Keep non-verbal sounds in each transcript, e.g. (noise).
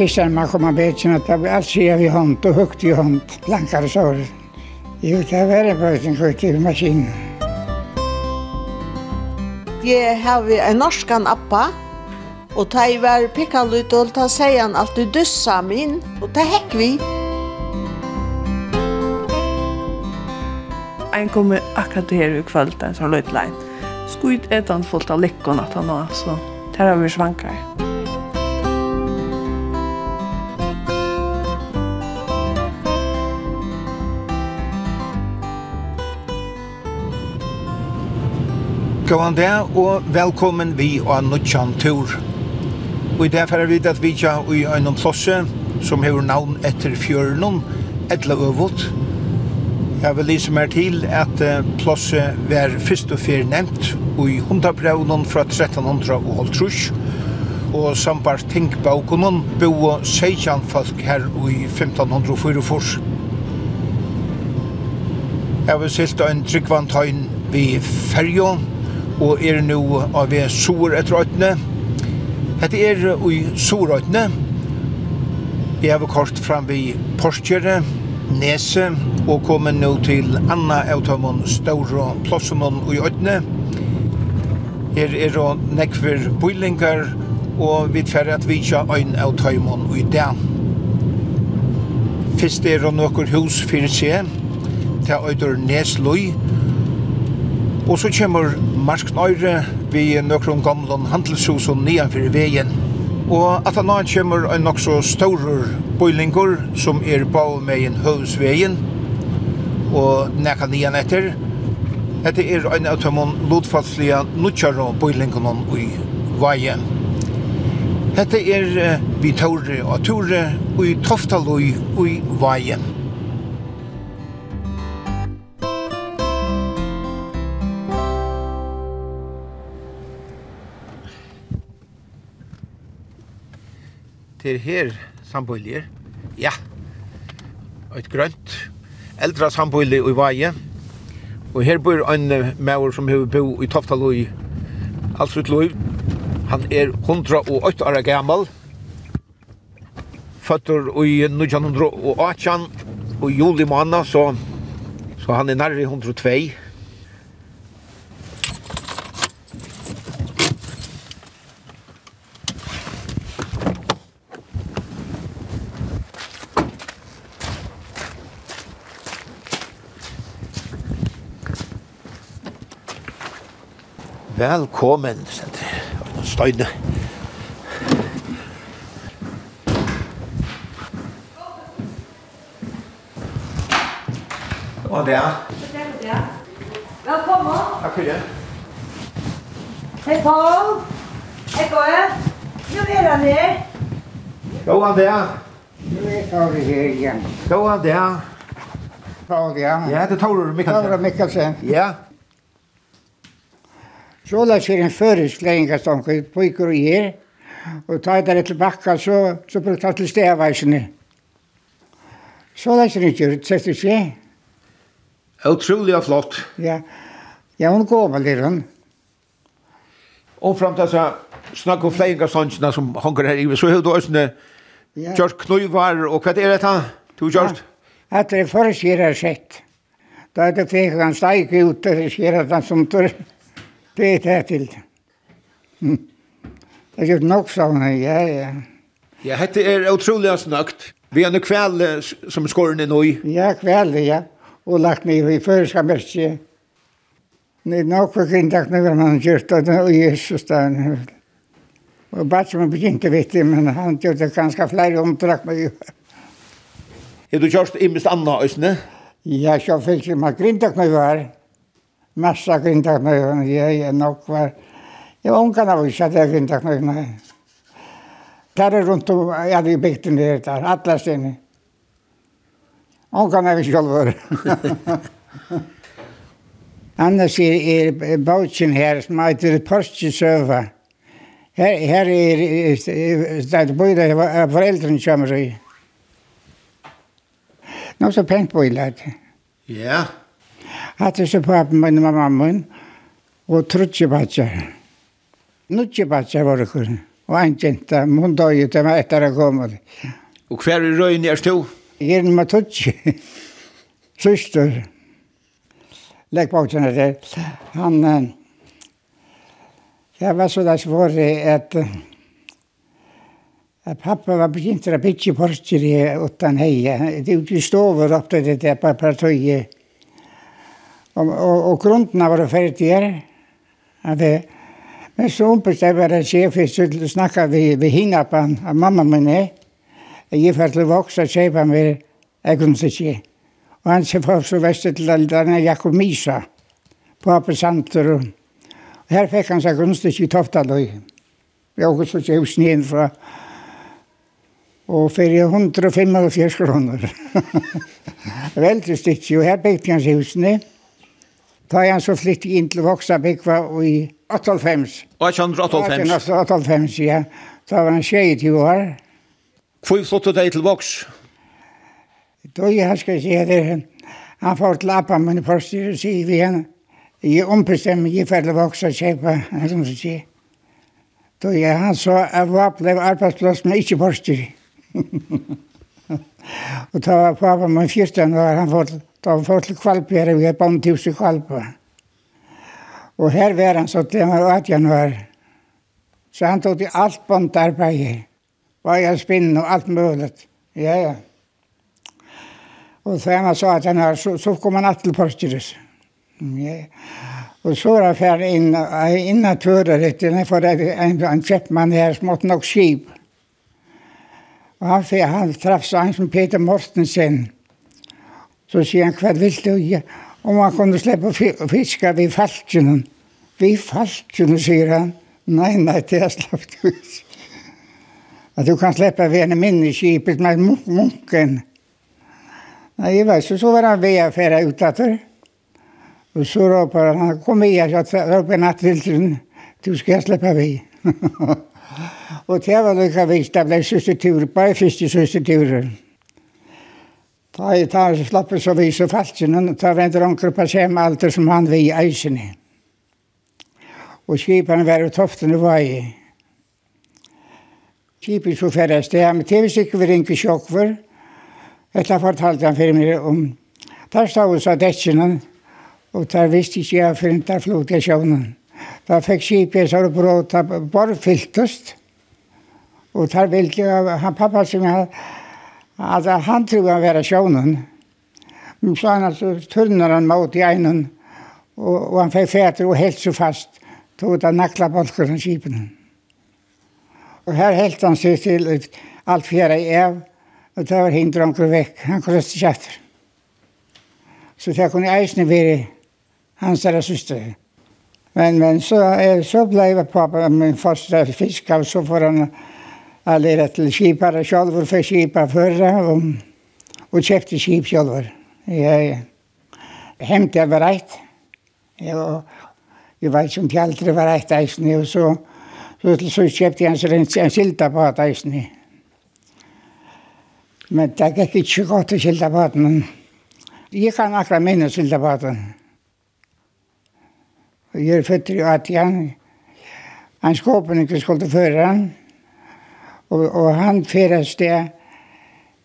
fiskaren man kom av bätsen att jag allt ser vi hand och högt i hand, blankare sår. Jo, det var en bröten i maskinen. Jeg har en norskan appa og ta i var pikka ut og ta seg han alltid dussa min og ta hekk vi. Ein kommer akkurat her i kvöld den som løytlein. Skuit etan fullt av likkon at han har, så der har vi svankar. Gåan det, og velkommen vi og Nutjan Tur. Og i det færre vi at vi tja i en Plosse, som hever navn etter fjørnum, etla øvot. Jeg vil lise mer til at Plosse var først og fyr nevnt i hundabrevnen fra 1300 og halvtrus, og sambar tinkbaukunnen bo seitjan folk her i 1544. Jeg vil silt en tryggvantøyn vi ferjon, og er nu av vi sår etter øytene. Hette er i Sorøytene. Jeg har kort fram vi Porskjøret, Nese, og kommer nå til Anna Automon Stauro, Plossumon og i Øytene. Her er det nekver bøylinger, og vi tverre at vi ikke øyne Eutamon og i dag. Fyrst er det noen hus for seg, til Øyder Nesløy, og Og så kommer Marsk Nøyre vi nøkron gamle handelshus og nedanfyr veien. Og at han annet kommer en nok så større bøylinger som er på med en høvsveien og nekka nian etter. Dette er en av tømmon lodfalslige nutjaro bøylingene i veien. Dette er vi tåre og tåre og i toftaloi og i veien. til her sambøylier. Ja, et grønt. Eldre sambøyli i Vaje. Og her bor en maur som har bo i Toftaløy, altså et løy. Han er 108 år gammal. Føtter i 1918 og juli måned, så, så han er nærmere 102 Velkommen, sender jeg. Støyne. Og det er. Velkommen. Takk for det. Hei, Paul. Hei, Gåe. Nå er han her. Jo, han det? Nå er han her igjen. Jo, han der. Paul, ja. Ja, det tar du, Mikkelsen. Tar du, Mikkelsen. Ja. Så la sig en føringsleggingastonke pojker og gjer, og ta det til bakka, så, så brukte han til stedveisene. Så la sig ikke ut, sett ikke. Utrolig flott. Ja, ja hun går med det, hun. Og frem til så snakk om flere sannsene som hanker her i, så har du også ja. kjørt knuivar, og hva er dette? Du har gjort? Ja, det er først gjerne sett. Da er det fikk han steik ut, det er han som tør. Det er det til det. Det er jo nok sånn, ja, ja. Ja, dette er utrolig snøkt. Vi har noe kveld som skåren er nå i. Ja, kveld, ja. Og lagt ned i føreska merke. Det er nok for kindak når man gjort det i Jesus der. Og Batman begynte vitt, men han gjorde det ganske flere omtrakk med. Er du kjørst i mest anna, Øsne? Ja, så jeg kjørst i mest anna, Øsne massa kvintaknøyene, jeg er nok var, jeg var ungen av ikke at jeg kvintaknøyene. Der er rundt om, jeg hadde bygd den der, der, alle stene. Ungen av ikke selv (laughs) Annars er, er bautsen her, som heter Porsjesøva. Her, her er, det er bøyder foreldrene kommer i. Nå så pent bøyder det. Ja. Yeah. Hatt ikke papen min og mamma og trutje badger. Nutje badger var det kun. Og en jenta, hun døg ut av meg etter å komme. Og hver er røyne er stå? Jeg er nummer tutje. Søster. Lekk bak til det. Han, det var så der svåre at at pappa var begynt å bytje porter i utan heie. Det er jo stover opp til det der på partiet Og, og, og grunden var ferdig her. At det, men så ompest jeg seg, sjef, så snakket vi, vi hinna på han, av mamma min er. Jeg fikk til vokse og kjøpe han ved Egunsekje. Og han ser for så vest til denne Jakob Misa, på Apesanter. Og, her fikk han seg Egunsekje i Toftaløy. Vi har også kjøpt sneen fra og fyrir 145 kroner. Veldig stykki, og her bygde han hans husene. Da er han så flyttet inn til Voksa Voksabikva i 1885. 1885? 1885, ja. Da var han 22 år. Hvor flyttet du deg til Voks? Da jeg skal si det, han får til Abba, men først sier vi han. jeg ombestemmer, jeg får til Voks og kjøpe, som du sier. Da jeg han så, av var på arbeidsplass, men ikke først. og da var pappa men 14 år, han får til Da han først til Kvalpjære, vi er bondtips i Kvalpa. Og her var han så til han var 8 januar. Så han tog til alt bondarbeid. Bare spinn og alt mulig. Ja, ja. Og så maður sa at han var, så, så kom han til Porstyrus. Ja. Og så var han ferdig inn, inn að tvöra litt, en for en, en kjeppmann her, som måtte nok skip. Og han, han traff så en som Peter Mortensen, Så sier han, hva vil du gjøre? Om han kunne slippe å fiske ved falskene. Vi falskene, sier han. Nei, nei, det er slapp du. At du kan slippe ved en minneskipet med munken. Nei, jeg vet, så, så var han ved å fære ut etter. Og så råper han, kom igjen, så råper han at du skal slippe ved. (laughs) og det var lykka vist, det ble siste tur, bare første siste turen. Nei, det er slappet så vis og falsen, og det er en dronker på samme alder som han vi i eisene. Og skipene var ut toftene var i. Skipet så færre sted, men det visste ikke vi ringe sjokk for. Etter fortalte han for meg om. Der stod så detsjene, og der visste ikke jeg for der flot jeg sjøvnen. Da fikk skipet så bråta borfyltest, og der ville han pappa som jeg hadde, Alltså han tror han var sjönen. Men så han alltså tunnade han mot i einen och, och han fick fäter och helt så fast tog det nackla balkar av skipen. Och här helt han sig till allt fjärra i ev och det var hindra omkring kunde väck. Han kunde stå efter. Så det kunde eisen vara hans där syster. Men, men så, så blev pappa min första fisk och så får han Jag lärde till kipare for för før, og, og kjøpte skip kip Jeg hemte jeg var rätt. Jag, jag var som fjälltre var rätt eisne, og så, så, så kjøpte jeg en, en silta på at eisen. Men det gick inte godt att silta på den. Jag kan akkurat minnas silta på den. Jag är fötter i Atjan. Han skåpen ikke skulle føre han. Og, og han fyrast det,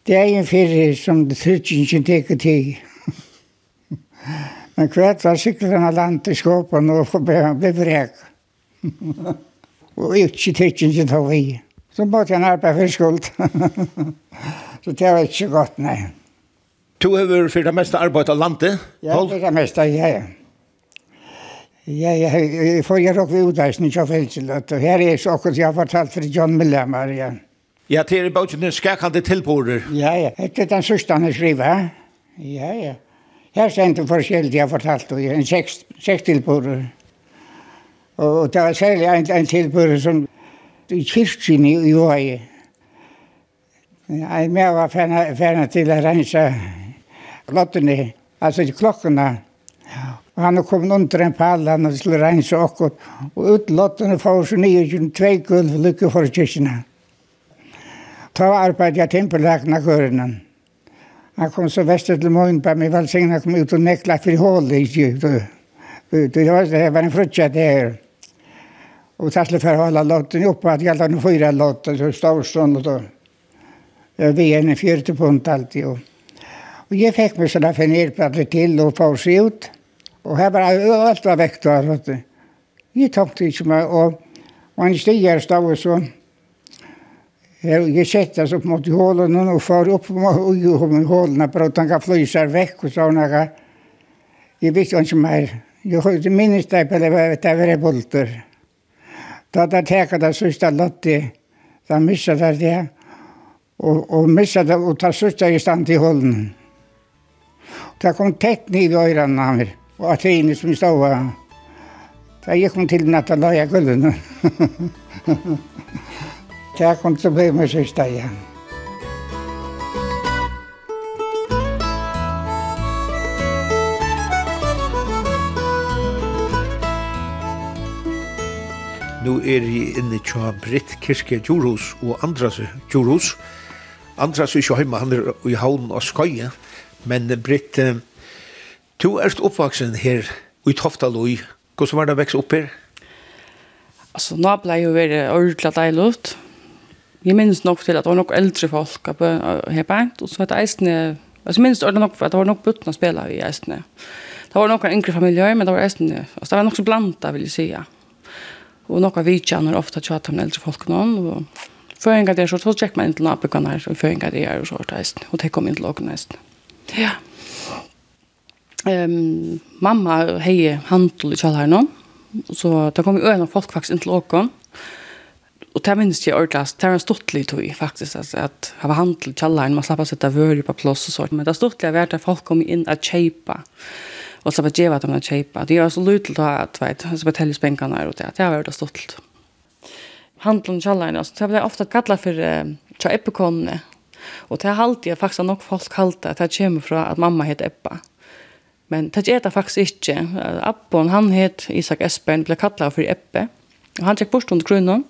det er en fyrir som det trykker ikke teker til. (laughs) Men kvart var sikkerna land i skåpen og han ble brek. og ikke trykker ikke tog vi. Så måtte han arbeid for skuld. (laughs) så det var ikke godt, nei. Du har vært for det meste arbeidet av landet? Ja, for det meste, ja, ja. Ja, ja, jeg får jeg råkve utreisen ikke av felseløtt, og her er så akkurat jeg har fortalt for John Millamar, ja. Ja, til er bare ikke skakende tilbårer. Ja, ja, etter den sørste han skriver, ja, ja. Her stendte forskjellig jeg har fortalt, og en seks, seks tilbårer. Og det var særlig en, en tilbårer som i kyrkjen i Uhaie. Jeg med var ferdig til å rense lottene, altså klokkene, Og han kom under en pall, han skulle rensa okkur. Og utlottene får så nye kjønn tvei gull lykke for kyrkina. Ta arbeid jeg timpelakna kørenen. Han kom så vest til morgen på meg velsignet, kom ut og nekla for hålet i kjøkken. Det var en frutja det her. Og tatt til for holde lotten oppe, at jeg hadde noen fyra lotten, så stod stavstånd og da. Jeg vi en fjørte punkt alltid. Og jeg fikk meg sånn at jeg finner til og få seg ut. Og her var alt var vekk da, vet du. Jeg tok det ikke meg, og man her stod og så. Jeg, jeg sette oss opp mot hålen og far opp mot hålen, bare at han kan flyse vekk og sånn. Jeg visste ikke mer. Jeg minnes det, men det var en bulter. Da da jeg teket det siste lotti. da mistet jeg det. Og, og mistet det, og ta siste i stand til hålen. Det kom tett ned i øyrene av meg. Og at det som stod var, da jeg kom til natt og la jeg gulden. (laughs) Da kom til å bli med seg steg igjen. Nu er jeg inne til Britt Kirske Djurhus og Andras Djurhus. Andras er ikke hjemme, han er i havn og skøye. Men Britt, Du er oppvaksen her i Toftaloi. Hvordan var det å vekse opp her? Altså, nå ble jeg jo veldig ordentlig deilig. Jeg minns nok til at det var nok eldre folk her bænt, og så var det eisene, altså minns det nok for at det var nok buttene å spille i eisene. Det var nok yngre familier, men det var eisene, altså det var nok så blanda, vil jeg si, ja. Og nok av vidtjener ofte tjata med eldre folk noen, og føringa er så så tjekk man inn til nabokan her, og føringa der, og så var eisene, og det kom inn til åkene eisene. Ja. Ja um, mamma hei handel i kjallaren nå. Så det kom jo en av folk faktisk inn til Och Og det minns jeg ordentlig, det var en stortlig tog faktisk, alltså at ha var handel i kjallaren, man slapp å sette vører på plass og sånt, men det stortlige var at folk kom inn og kjeipa, og slapp å gjøre at de kjeipa. Det gjør så lyd til at, vet, så bare telles benkene her og det, det var det stortlig. Handel i kjallaren, altså, det ble ofte gattlet for uh, tja epikonene, og det er alltid faktisk nok folk halte at det kommer fra at mamma heter Eppa. Mm Men det er det faktisk ikke. Abbon, han het Isak Espen, ble kallet for Ebbe. Og han tjekk bort under grunnen.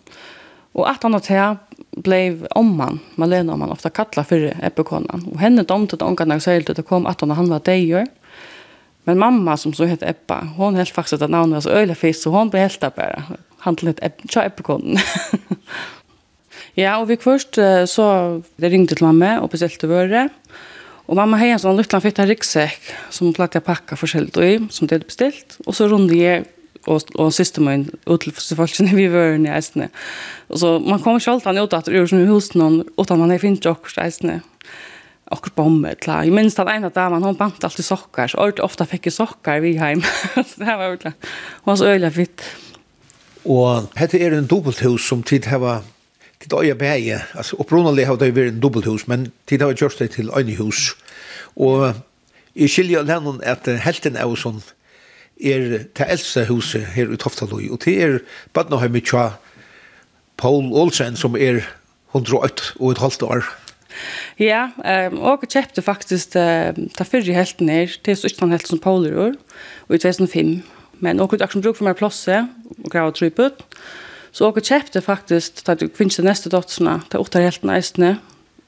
Og at han og Thea ble omman, Malene omman, ofte kattlet for eppekonan. Og henne domte det omgående og seilte det kom at han var deier. Men mamma som så heter Ebba, hon helt faktisk at navnet var så øyla fisk, så hon ble helt der bare. Han til hette Ebbe, tja ja, og vi først så det ringte til mamma og bestilte våre. Og Og mamma har en sånn liten fitta ryggsekk som platt jeg pakka forskjellig i, som det er bestilt. Og så runde jeg og, og siste min ut til folkene vi (laughs) var i eisene. Og så man kommer ikke alltid ut at det er som i noen, utan man har finnet akkurat eisene. Akkurat bombe, klar. Jeg minns den ene damen, hun bant alltid sokker, så ordentlig ofte fikk jeg sokker vi hjem. så det var ordentlig. Hun var så øyelig fitt. Og dette er en dobbelthus som tid har Det øye bæge. Altså, opprinnelig har det vært en dobbelthus, men tid har jeg gjort det til øyne hus. Og i skilje av lennom at helten er jo sånn er det eldste huset her i Toftaløy, og det er Badnaheim i Tja Paul Olsen, som er 108 og et halvt år. Ja, um, og jeg kjøpte faktisk uh, ta fyrre helten her, til Sørstan helten som Paul er, og i 2005. Men og jeg har akkurat bruk for meg plasset, og jeg har trypet, og Så og kjøpte faktisk, da du kvinns til neste dotsene, til åtterhelten eisene,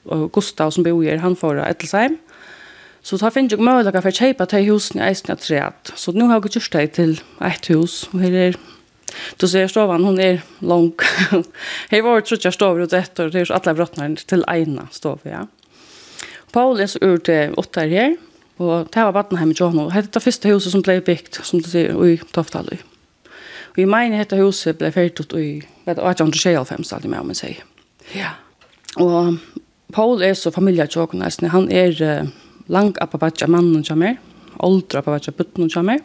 og Gustav som bor her, han får Edelsheim. Så da finner jeg mulighet for å kjøpe til husene eisene av treet. Så nå har jeg gjort det til et hus, og her er Du ser stovan, hon er lång. (laughs) Hej var tror jeg stover ut etter, det er alle brottnar til ena står vi ja. Paul är ur til åtta her, og det var vatten i Johanna. Det er det første huset som ble bygd, som du ser i Toftalö. Vi mener dette huset ble ferdig ut i vet, 1895, alt i meg om jeg sier. Ja. Og Paul er så familietjåken. Han er uh, langt appabatja mannen som er, oldre appabatja butten som er.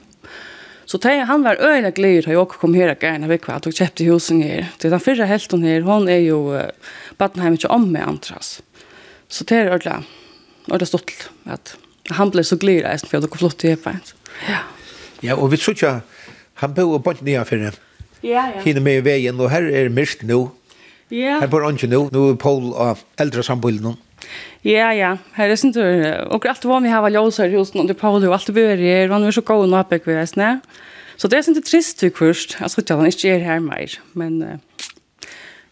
Så te, han var øyla gleder har jeg også kom her og gjerne vekk hun kjøpte husen her. Det er den første helten her, hun er jo uh, Badenheim ikke om med andras. Så det er ordentlig, ordentlig stått at han ble så gleder jeg for at flott til hjemme. Ja. Ja, og vi tror ikke Han bor på nye fyrir. Ja, ja. Hine med i veien, og her er mist nå. Ja. Her bor han ikke nå. Nå er Paul og eldre samboende. Ja, ja. Her er sin tur. Og alt var vi her var ljøsere her i husen, og det Paul og alt det bør her, og han er så god nå oppe ved hessene. Så det er sin trist vi først. Jeg tror ikke han ikke er her mer, men...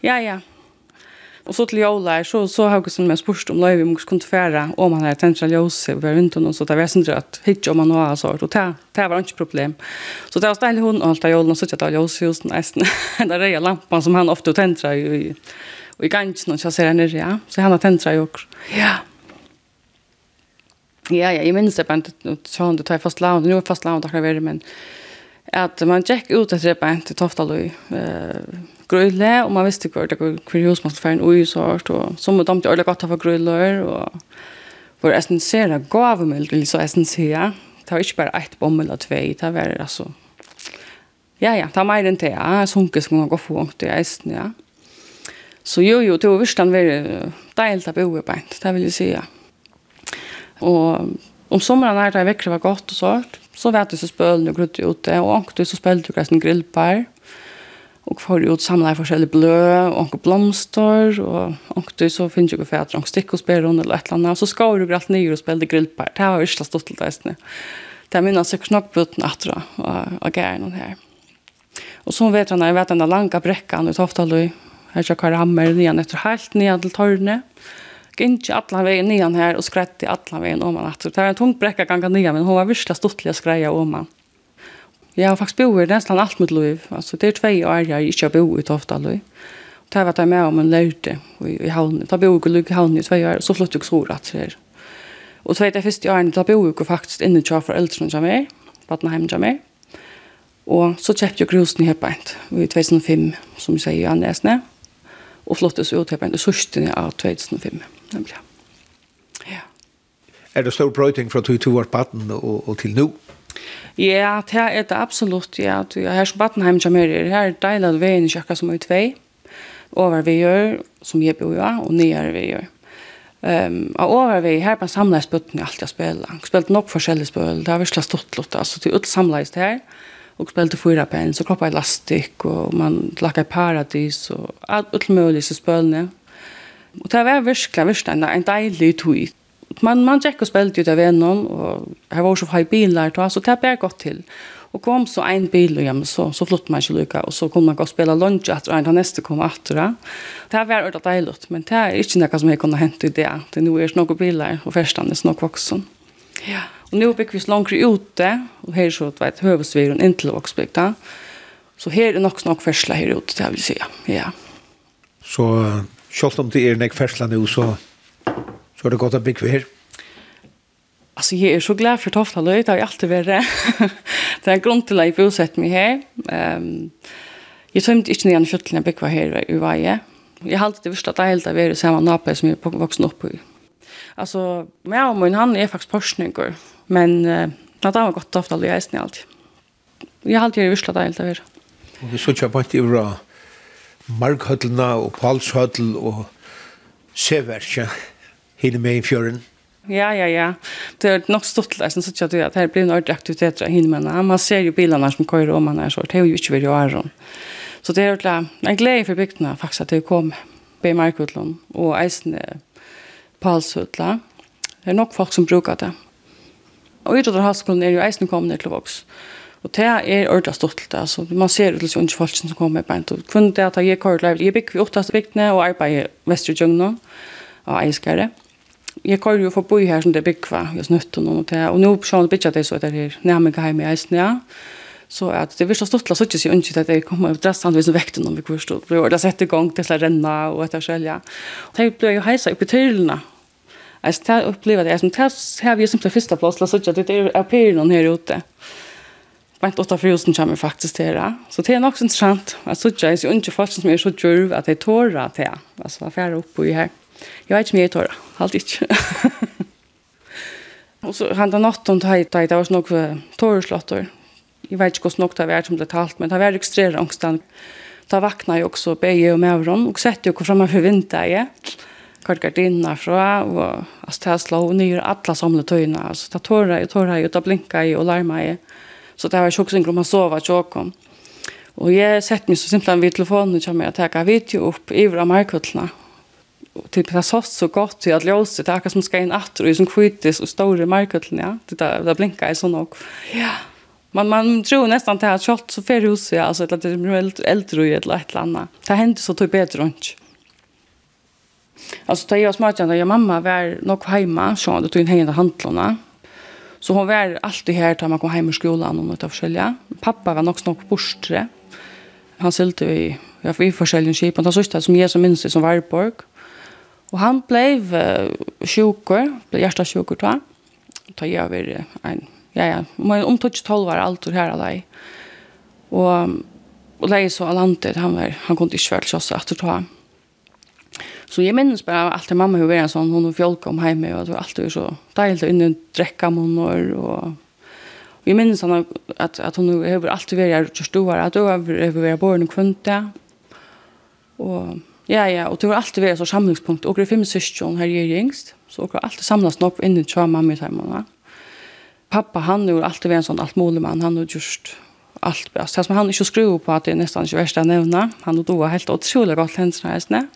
Ja, ja. Och så till Jola så så har jag som mest spurst om Lövi måste kunna färra om han har tänkt att Jose var runt och så där vet inte att hitcha om han har så och det där var inte problem. Så där ställ hon allt jag Jola så att Jose just nästan den är lampan som han ofta tändrar i i gangen och så ser han ja så han har tändrar ju också. Ja. Ja, ja, jag minns det bara inte så han det tar fast land, nu är fast land där men att man check ut att det är inte tofta eh grøyle, og man visste hver, hver hus man skulle ui sort, og så må de til ordentlig godt ha for grøyler, og var essensera gavemild, vil så essensera. Det var ikke bare ett bommel eller tvei, det var altså... Ja, ja, det var mer enn det, ja, sunket som man går for ångt i ja. Så jo, jo, det var visst han var deilt av boebeint, det vil jeg si, ja. Og om sommeren er det virkelig var godt og sånt, så vet du så spølen og grudde ute, og ångt du så spølte du gressen grillbar, og og får ut samla forskjellige blø, og anker blomster, og anker så finner jeg for at anker stikk og spiller eller et eller annet, og så skår du alt nye og spiller grillpær. Det var ikke stått til det. Det minner seg knokkbuten etter å gær noen her. Og så vet han, jeg vet den lange brekken ut ofte løy, her så kvar hammer nyan etter helt nian til tørne. Gikk allan veien nian her, og skrett i allan veien om han att Det var en tung brekka ganga nyan, men hun var virkelig stått til å skreie om han. Jeg har faktisk bor i nesten alt mitt liv. Altså, det er tve år jeg ikke har bor i Toftalöj. Och det var det med om en lærte i, i havnen. Jag bor i havnen i tve år så flyttade jag sårat till er. Og tve det første årene, da bor jag faktisk inne till föräldrarna som är. Vatnaheim som är. Og så kjøpte jeg grusen i bänt. I 2005 som jeg sier i Annesne. Og flyttet så ut helt bänt i sörsten av 2005. Nämligen. Ja. Er det stor brøyting fra 22 år på til och? Ja. Ja, det er det absolutt, ja. Her som Battenheim kommer her, her deiler du veien i kjøkka som er i tvei, over vi gjør, som jeg bor, ja, og nyere vi gjør. Um, og over vi, her bare samlet i alt jeg spiller. Jeg spilte nok forskjellige spøl, det har virkelig stått litt, altså til ut samlet det her, og spilte fyra penn, så kroppet elastikk, og man lakker paradis, og alt mulig så spillene. Og det var virkelig, virkelig en, en deilig tog man man checkar spelet ut av någon och här var så high bil där då så tappar jag gott till. Och kom så en bil och ja men så så flott man skulle lycka och så kom man gå spela lunch att en nästa kom åter då. Det här var ordentligt dejligt men det är inte något som jag kunde hänt i det. Det nu är några bilar och förstan är snart vuxen. Ja. Och nu bygger vi så långt ute och här så vet hövsviren in till Oxbygda. Så här är nog snart färsla här ute det vill säga. Ja. Så Sjølt om det er nek fersla nu, så så er det godt å bygge her. Alltså jag är så glad för Tofta Løy, Det har alltid vært. det. (laughs) er är en grund till att jag bosett mig här. Um, jag tömde inte ner kjøttlen jag bygge här i varje. Jag har alltid visst att det er helt av er i samma nape som jag vuxen upp i. Alltså, jag og min han er faktiskt forskninger, Men uh, det har gått Toftla Löjt alltid. Jag har alltid visst att det er helt av er. Och vi så jag på att det var Markhøtlene og Palshøtl og Severkja hinne med i fjøren? Ja, ja, ja. Det er nok stort leisen, så at jeg at her blir en ordentlig aktivitet av hinne med. Man ser jo bilene som kører om man er så, det er jo ikke veldig åren. Så det er ordentlig en glede for bygdene faktisk at det kom på Markutland og eisende Palsutla. Det er nok folk som brukar det. Og utover halskolen er jo eisende kommende til voks. Og det er ordentlig stort. Altså, man ser ut til unge folk som kommer på en tur. Kvinnen det at jeg kører til Jeg bygger vi åttast bygdene og arbeider i Vesterjøgnen og eiskere. Og jag kör ju för bo här som det byggva just nytt och något og och nu försöker bitcha det så där nærmere närmare hjemme i Eisen ja så att det visst stottla så inte unnskyld att det kommer att drassa vis väckte vi kurst og det sätter igång det renne og och selv, ja. Og det ble ju heisa opp i tölna Jeg har opplevd det som har här vi som det första plats så att det är appear noen här ute. Bant 8000 kommer faktiskt det där. Så det är nog intressant. Alltså jag är ju inte folk som er så djurv at jeg tårer til det. hva varför oppe i här. Jag vet inte mer tåra, allt inte. (laughs) Och så han den natten tar jag det var nog torrslottor. Jag vet inte hur snockt det var som det talt, men det var extremt ångstan. Ta vakna ju også beie och mevron, ju sette för vinter vinterget. Kvart gardinene fra, og altså, det slå nye alle samle tøyene. Altså, det tårer jeg, tårer jeg, da blinker jeg og larmer jeg. Så det var sjokk om man sover tjåkom. Og jeg sett meg så simpelthen vid telefonen, og jeg ta video opp i av markutlene, typ det så så gott till att låsa det är som ska in åter och som kvittes och stora marketlen ja det där det blinkar i sån och... ja man man tror nästan att det har shot så för hus ja alltså att det är äldre och ett lätt annat. det händer så typ bättre runt Alltså tar jag smartjande, jag mamma var nog hemma, så då tog in hända handlarna. Så hon var alltid här när man kom hem ur skolan och något av skölja. Pappa var också nog borstre. Han sylte i, jag vi forskjellige skip, og Han sørste som jag som minns som Varborg. Og han blev uh, sjuker, blev hjärtasjuker da. Da jag var en ja ja, men om touch 12 var allt och här alla. Och och läge så allantet han var han kunde inte själv så att ta. Så jag minns bara alltid mamma hur var en sån hon och folk om hjemme, och det var alltid så dejligt inne och dricka og, och Jag minns han att att hon har alltid var så stor att då har varit på en kvunta. Och Ja, ja, og det var alltid vært så samlingspunkt. Og det er fem syskjon her i yngst, så det var alltid samlet nok innen tja mamma i timen. Pappa, han var alltid vært en sånn alt mulig mann, han var just alt best. Det som han ikke skruvar på at det er nesten ikke värsta att nämna. Han och då helt utrolig godt händelserna här snä.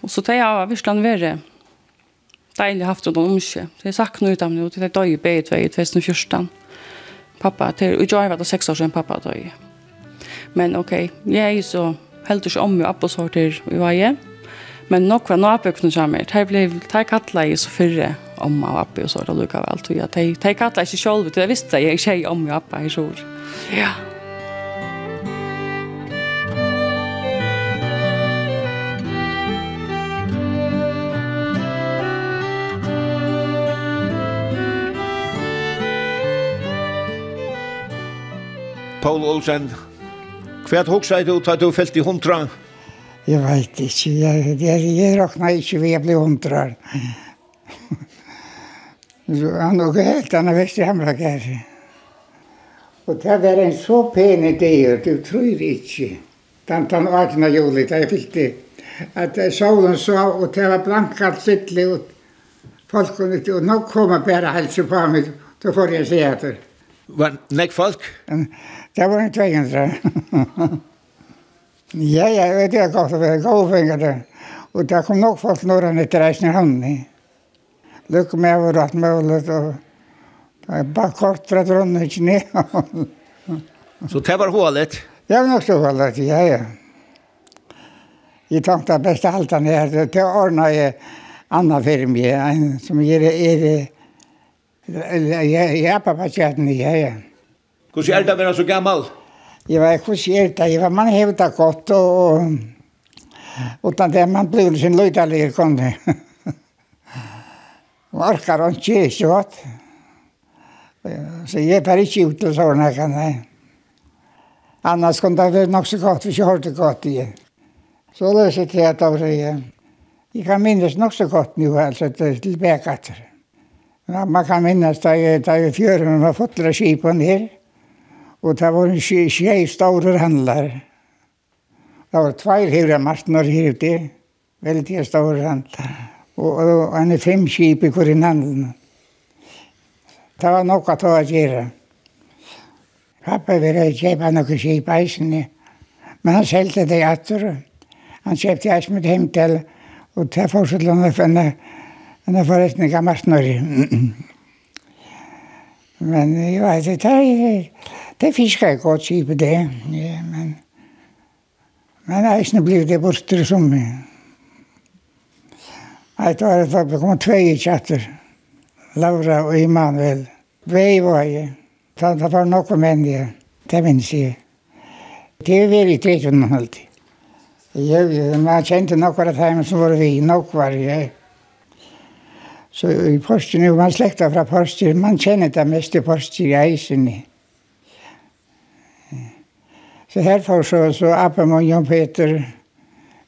Och så tar jag av Vissland värre. Dejligt haft noen omkje. Det er sagt nu utan noe, Det er døy i B2 i 2014. Pappa, det är ju jag var sex år sedan pappa dog. Men okej, okay, jag är så helt ikke om jo opp og sorter i veie. Men nok var nabøkene sammen. Det ble de kattlet i så fyrre om og opp og sorter lukket av alt. De, de kattlet ikke selv, jeg visste det, jeg ikke om jo opp i sort. Ja. Paul Olsen, Hva er hoksa du da du felt i hundra? Jeg vet ikke. Jeg, jeg, jeg råkna ikke ved jeg ble hundra. Han er var helt annet vest i hamra gære. Og det var en så pene deir, du tror ikke. Den tann 18. juli, da jeg fyllte at solen så, og det var blankalt sittlig, og folk kunne ikke, og nå kom jeg bare helse på meg, da får jeg se etter. Var nek folk? Det var en 200. ja, ja, det er godt, det var gode penger der. Og det kom nok folk når han etter reisen i havnen. Lykke med over at mulig, og det er bare kort fra dronen ikke ned. Så det var hålet? Det var nok så hålet, ja, ja. Jeg tenkte at best alt han er, det ordnet jeg anna fyrir en som jeg er, jeg er, jeg er, jeg er, jeg er, jeg er, Hvordan er det å være så gammal? Jeg vet hvordan er det. Jeg var man hevda godt, og utan det man blir sin løydalig kom det. Man orkar ikke, ikke godt. Så jeg tar ikke ut og sånne kan det. Annars kunne det vært nok så godt hvis jeg hørte godt i. Så løser det at jeg Jeg kan minnes nok så godt nu, altså tilbake etter. Man kan minnes da jeg, da jeg fjøren var fotler av skipen her. Og det var en tjej store handlar. Det var tvær hevra martnar her ute. Veldig store handlar. Og, og en fem kip i hver handlen. Det var nokka til å gjøre. Pappa ville kjøpe noen kip eisene. Men han selte det etter. Han kjøpte eis med hjem til. Og det fortsatte han å finne en forretning av martnar. (clears throat) Men jeg vet ikke, det, det fisker jeg godt kjip det. Ja, men, men jeg er ikke blitt det borte som jeg. Jeg tar det valg, det kom tve kjatter. Laura og Immanuel. Vei var jeg. Det var noen menn jeg. Det minns jeg. Det er veldig tvitt under alltid. Jeg, man kjente noen av dem som var vi, noen var jeg. Så i posten, nu man slekta fra posten, man kjenner det mest i posten i eisen. Så her får så, så Abem og Jon Peter,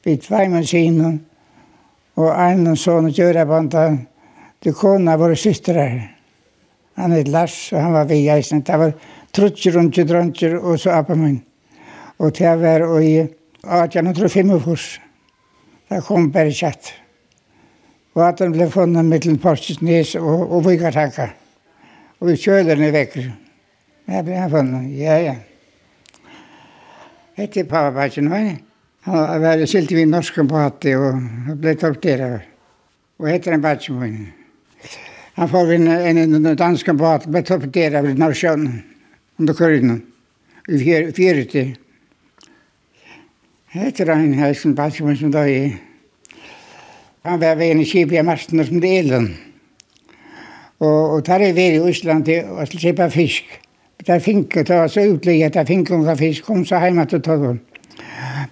vi tvei med sinen, og en og sånn og gjør banta, du kona våre systre Han er Lars, og han var vi i eisen. Det var trutjer, og druntjer, og så Abem og Og det var i 1845. Det kom bare kjatt. Og at den ble funnet mellom Porsesnes og, og Vigartanka. Og vi kjøler den i vekker. Jeg ble funnet, ja, ja. Etter pappabakken var jeg. Han var silt i norsken på hatt og ble torpteret. Og etter en bare ikke jeg. Han får en, en, en dansk på hatt og ble torpteret av Norsjøen under korridoren. I fjer, Hette Etter en ikke noe som da er. Han var ved en kjip i masten som det elen. Og, og der er ved i Øsland til å kjipa fisk. Der fink, det var så utlegget, der fink unga fisk, kom så heima til Tolvun.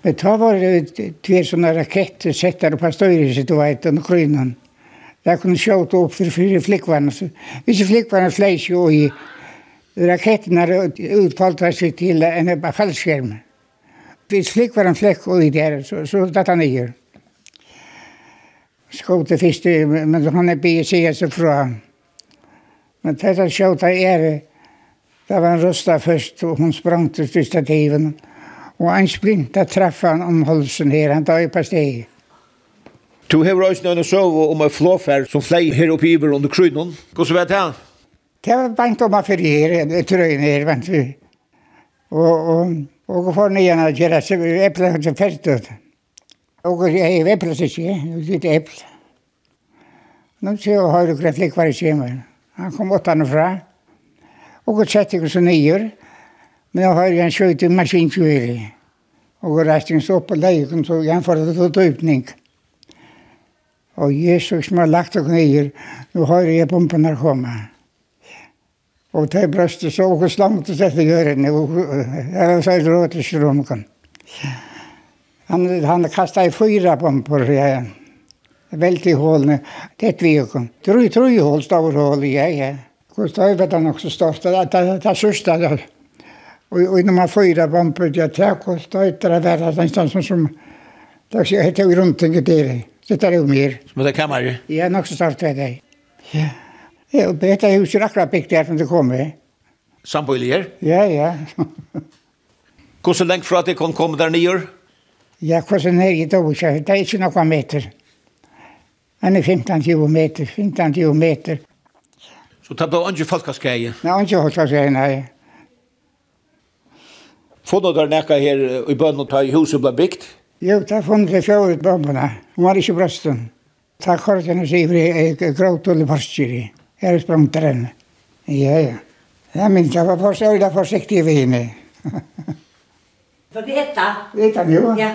Men da var det tve sånne raketter sett der på støyreset, du vet, under krynen. Der kunne sjåta opp for fyra flikkvarna. Hvis flikkvarna fleis jo i raketterna utfalt seg til en fallskjerm. Hvis flikkvarna flekk og i der, så, så datt han nyer skotefiske, men han er bygget sig sig fra. Men dette skjøta er, Det var en rusta først, og hun sprang til stativen. Og en sprinta traff han om halsen her, han tar på steg. Du har også noen sove om en flåfær som flei her oppe i Iber under kryddon. Hvordan vet jeg? Det var bant om affyr her, i trøyne her, vant vi. Og, og, og, for og, og, gjøre seg, og, og, og, og, og, Og jeg er veplet ikke, litt eppel. Nå ser jeg høyre grønt lik var i kjemer. Han kom åttan fra. Og jeg sette ikke så nyer. Men jeg høyre han skjøyte maskinkjøyre. Og jeg reiste en opp på leikken, så jeg får det til døypning. Og Jesus som har lagt og nyer, nå høyre jeg pumpen her komme. Og det brøstet så, og slangt og sette gjørende, og jeg har sagt råd til slumken. Ja. Han, han kastade fyra bomber. Ja. Väldigt i hålen. Det vi kom. Tre, tre hål, stora hål. Ja, ja. Kustövet han också största. Det är sista. Det Och och när man fyra bomber jag tar kostar det där där någonstans som som där så heter vi runt tänker det. Så tar det mer. som det kan man ju. Ja, nog så starkt det där. Ja. Ja, og det er jo ikke akkurat bygd der som det kommer. Samboilier? Ja, ja. Hvordan så fra at det kom komme der nye? Ja, hvordan er i Dobuskjær? Det er ikke noen meter. Han er 15-20 meter, 15-20 meter. Så det ble ikke folkaskeie? Nei, ikke folkaskeie, nei. Funnet dere nekka her i bønnen ta i huset ble bygd? Jo, det er funnet det fjord ut bønnene. Hun var ikke brøsten. Det er korten og sier i gråt og løparskjeri. Her er sprangt den. Ja, ja. Jeg minns jeg var forsiktig ved henne. Får vi etta? Vi etta, jo. Ja.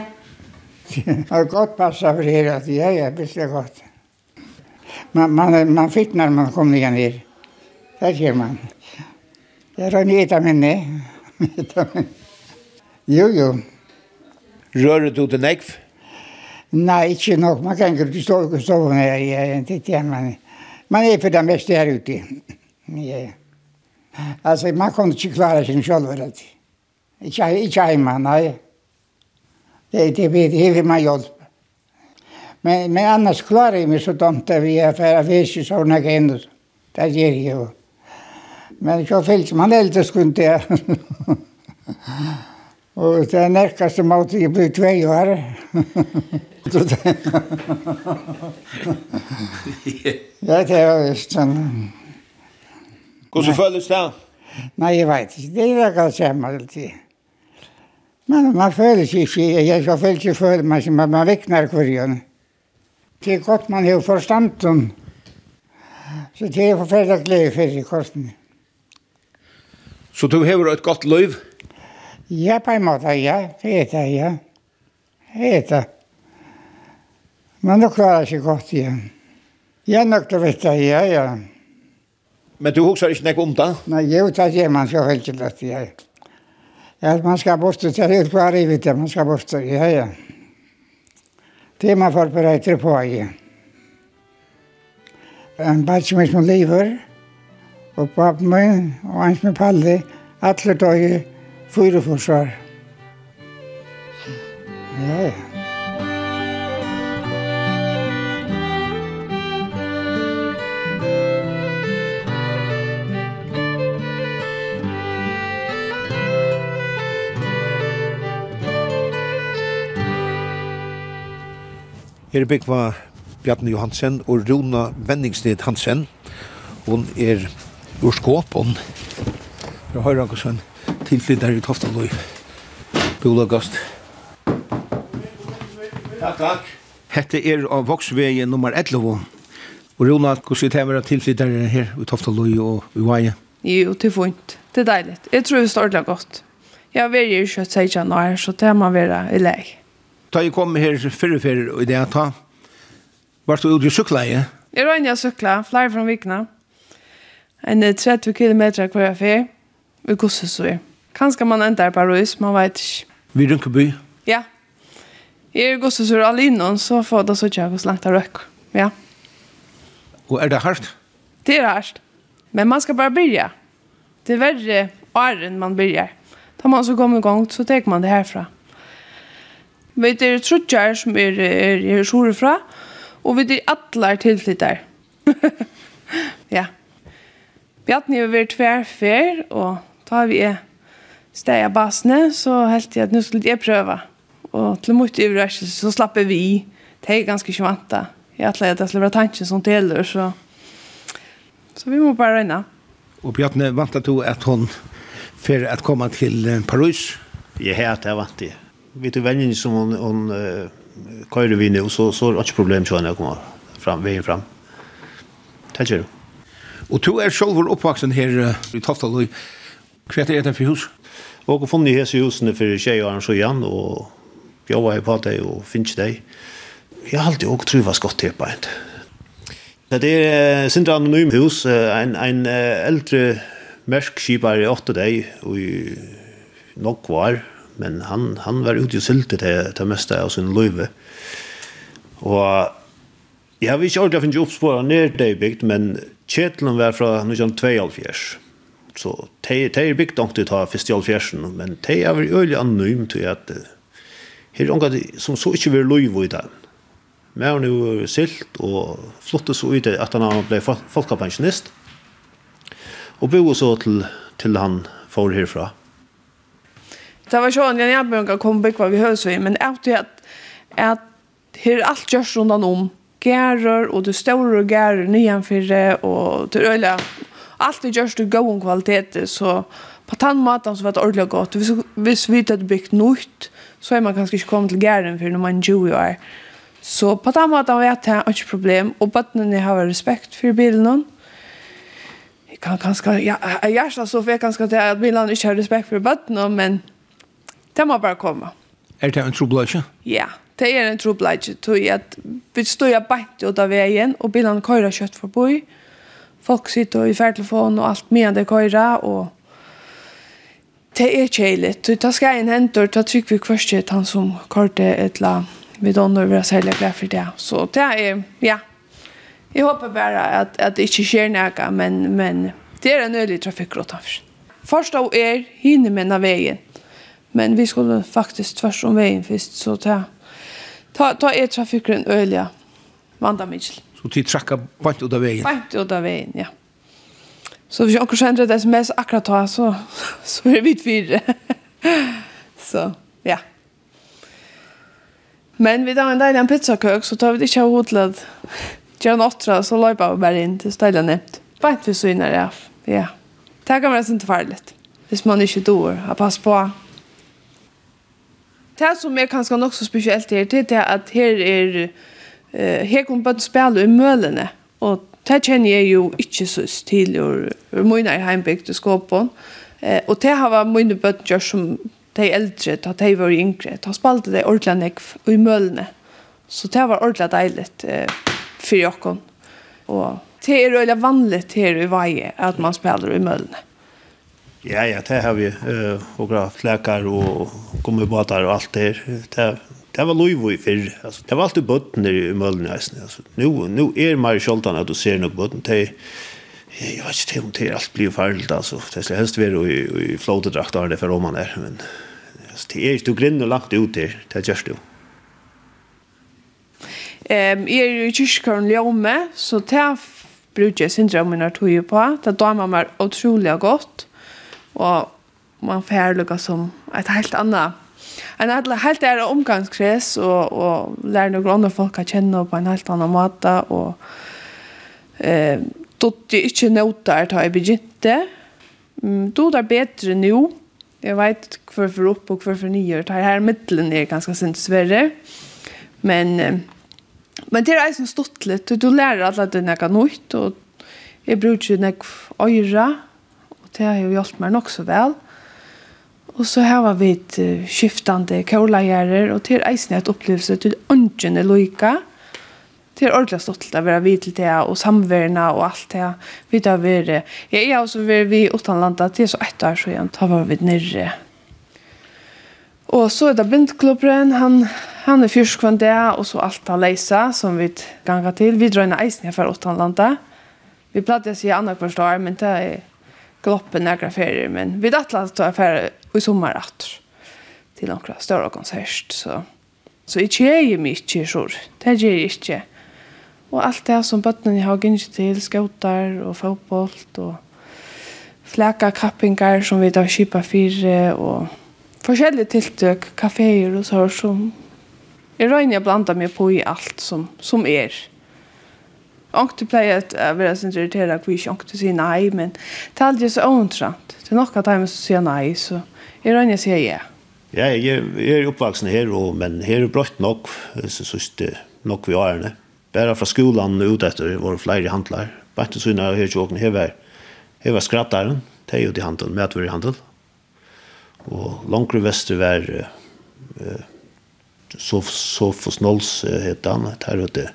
(laughs) har gått passat för er att ja, ja, visst är gott. Man, man, man fick när man kom ner ner. Det ser man. Jag rör ner äta minne. jo, jo. Rör du till nekv? Nej, inte nog. Man kan inte stå och stå när jag är inte. Man, man är för det mesta här ute. Ja. Alltså, man kan inte klara sig själv. Inte, inte hemma, nej. Det, det vet hur man hjälper. Men, men annars klarar jag mig så dumt att vi är för att vi är sådana grejer. Det ger jag. Men så fyllt man äldre skulle jag. Och det (laughs) är som mat jag blir två år. (laughs) ja, det var just sånn. Hvordan føles det? Nei, jeg vet ikke. Det er akkurat samme alltid. Men man føler seg ikke, jeg skal føle ikke føle meg som man vekner kurjen. Det er godt man har forstand om. Så det er forferdelig glede for i korsen. Så du har et godt liv? Ja, på en måte, ja. Det er det, ja. Det er det. Men det klarer seg godt igjen. Ja, nok til å vite, ja, ja. Men du husker ikke noe om det? Nei, jo, det er man så veldig lett, ja. Ja. Ja, man skal bort til det det er kvar i vitt, man skal bort det. Ja, ja. Det er man förbereder på ja. En batch med som lever og papp min, og en som er palle alle dagar fyra försvar. Ja, ja. er byggva Bjarni Johansen og Rona Vendingsted Hansen. Hon er ur skåpen. Jeg har han kanskje en tilflytter i Toftaløy. Bolagast. Takk, takk. Hette er av Voksvegen nummer 11. Og Rona, hvordan er det tilflytter her i Toftaløy og i Vaje? Jo, det er fint. Det er deilig. Jeg tror det står det godt. Jeg har vært i kjøtt 16 så det må være i lege. Da jeg kom her fyrre fyrre i det jeg tar, var du ute i sykleie? Jeg røyne jeg sykla, flere fra vikna. En 30 kilometer hver jeg fyr, Vi gosset så jeg. Kanskje man enda er på Røys, man vet ikke. Vi rynker by? Ja. Jeg er gosser så alle innom, så får det så ikke hvordan langt det røkker. Ja. Og er det hardt? Det er hardt. Men man skal bare begynne. Det er verre åren man begynner. Da man så kommer i gang, så tar man det herfra. Vi (laughs) er trutjar som er, er, er sore fra, og vi er atler tilflyttar. ja. Bjartni har vært tverfer, og da vi er steg av basene, så helt jeg at nå skulle jeg prøve. Og til mot overraskelse så slapper vi i. Det er ganske ikke vant Jeg atler at det skulle være tanken som deler, så... Så vi må bare røyne. Og Bjarni, vant at du at hun fer at komme til Paris? Jeg heter vant det vi du vännen som hon hon uh, kör vi nu så så er det ikke problem til henne å komme fram veien fram. Tack du. Og du er är oppvaksen her uh, i Toftaløy. Hva er det for hus. Og har funnit här husen för tjejer så igen och jag var på det og finnes det. Jeg har alltid også trivas godt til på en. Det er uh, sind anonym hus uh, en en uh, äldre märskskipare i åtte deg, og i nok var men han, han var ute i sylte til, til mesta av sin løyve. Og jeg har ikke ordentlig finnet oppspåret ned det i bygd, men Kjetlen var fra 1922. Så de er bygd nok til å ta først i alfjersen, men de er vel øyelig anonym til at her er noen som så ikke vil løyve i den. Men han er silt og flottet så ut at han ble folkepensjonist. Og bo så til, til han får herfra. Det var sånn, jeg jag kom komma bak vad vi hörs vi men att det att här allt görs runt om gærer, och det stora gärer nyan för och det øyla, allt det gjørs du god om kvalitet så på tandmatan så var det ordentligt godt. Hvis, hvis vi det byggt nytt så är man kanske ikke kommit till gæren för när man jo är så på tandmatan vet jag ikke problem och bøttene har respekt för bilden Jag kan kanske ja jag så för kanskje kanske att bilden inte har respekt för bøttene, men Det må bare komme. Er det en trobladje? Ja, det er en trobladje. Tog at vi stod bænt ut av veien, og bilene kører kjøtt forbi. Folk sitter i ferdtelefon og alt med det kører, og det er kjeilig. Det ta skal en hentor, ta trykker vi først til han som kørte et la vi donner over oss særlig glad for det. Så det er, ja. Jeg håper bare at, at det ikke skjer noe, men, men det er en øyelig trafikk Først av er hinne med veien Men vi skulle faktiskt tvärs om vägen först så ta ta ta er trafiken öliga. Vanda Mitchell. Så till tracka bant ut av vägen. Bant ut av vägen, ja. Så vi också kjenner det SMS akkurat då så (laughs) så er vi fire. (laughs) så, ja. Men vi tar en deilig en pizzakøk, så tar vi det kör Gjør en åttra, så løper vi bara in till stedet nätt. Bant vi så innan det. Ja. Tackar mig så inte farligt. Hvis man ikke dår, ha pass på det som er kanskje nok så spesielt her, det er at her er uh, her kommer bare spille i mølene, og det kjenner jeg jo ikke så til og, mye i heimbygd og skåpen, uh, og det har vært mye bøtten gjør som de eldre, da de var yngre, da spalte de ordentlig nekv i mølene, så det var ordentlig deilig eh, for jokken. og det er veldig vanlig her i veie at man spiller i mølene. Ja, ja, det har vi. Uh, och flekar og och gummibåtar och allt det här. Det, det var lov i förr. Altså, det var alltid bötten i Mölden. Altså, nu, nu er man Kjoltan at du ser något bøtten. Det jeg vet ikke om det er alt blir farlig. Altså, Det skal helst være i, i flåtedraktar det for om man er. Men alltså, det ikke du grinner langt ut der. Det görs du. Ehm, jag är i Kyrkjøren Ljome, så det brukar jag sin drömmen att tog på. Det damer mig otroligt gott og man får lukka som et helt annet. En helt er omgangskrets og, og lærer noen andre folk å kjenne på en helt annen måte og eh, dotter ikke noter ta i begynte. Mm, dotter bedre nå. Jeg vet hvorfor opp og hvorfor nye tar her middelen er ganske sint sverre men eh, men det er eisen stått litt du lærer alle det noe nytt og jeg bruker nok øyre. Det har jo hjulpet meg nok så vel. Og så var vi et skiftande kålegjerer, og til eisen et opplevelse til ønsken loika. Det er ordentlig stått til å være vidt til det, og samverna og alt det. Vi har vært, jeg er også ved vi utenlandet Åttanlanda, det er så ett år siden, da var vi nere. Og så er det blindklubberen, han, han er fyrst kvann det, og så alt han leisa, som vi ganger til. Vi drar inn eisen her for utenlandet. Vi platt jeg sier andre kvarstår, men det er gloppen nægra ferier men vi dattlar att ta affärer i sommer att till några större konsert så så i tjeje mycket så det ger ju inte och allt det som bøttene har gängit till skotar och fotboll och fläka kappingar som vi då köpa fire och forskjellige tiltøk, kaféer og så som jeg røyner jeg blanda meg på i alt som, som er. Ångte pleier at jeg vil ikke at vi ikke ångte sier nei, men det er aldri så åntrant. Det er nok at jeg sier nei, så jeg rønner sier ja. Ja, jeg, jeg er oppvaksen her, og, men her er brøtt nok, så synes det nok vi har henne. Bare fra skolan og ut etter var flere handler. Bare til syne her ikke åkne, her var, her var skrattaren, det er jo til handel, med at vi er i handel. Og langere vester var uh, Sofos Nåls, uh, heter han, det er jo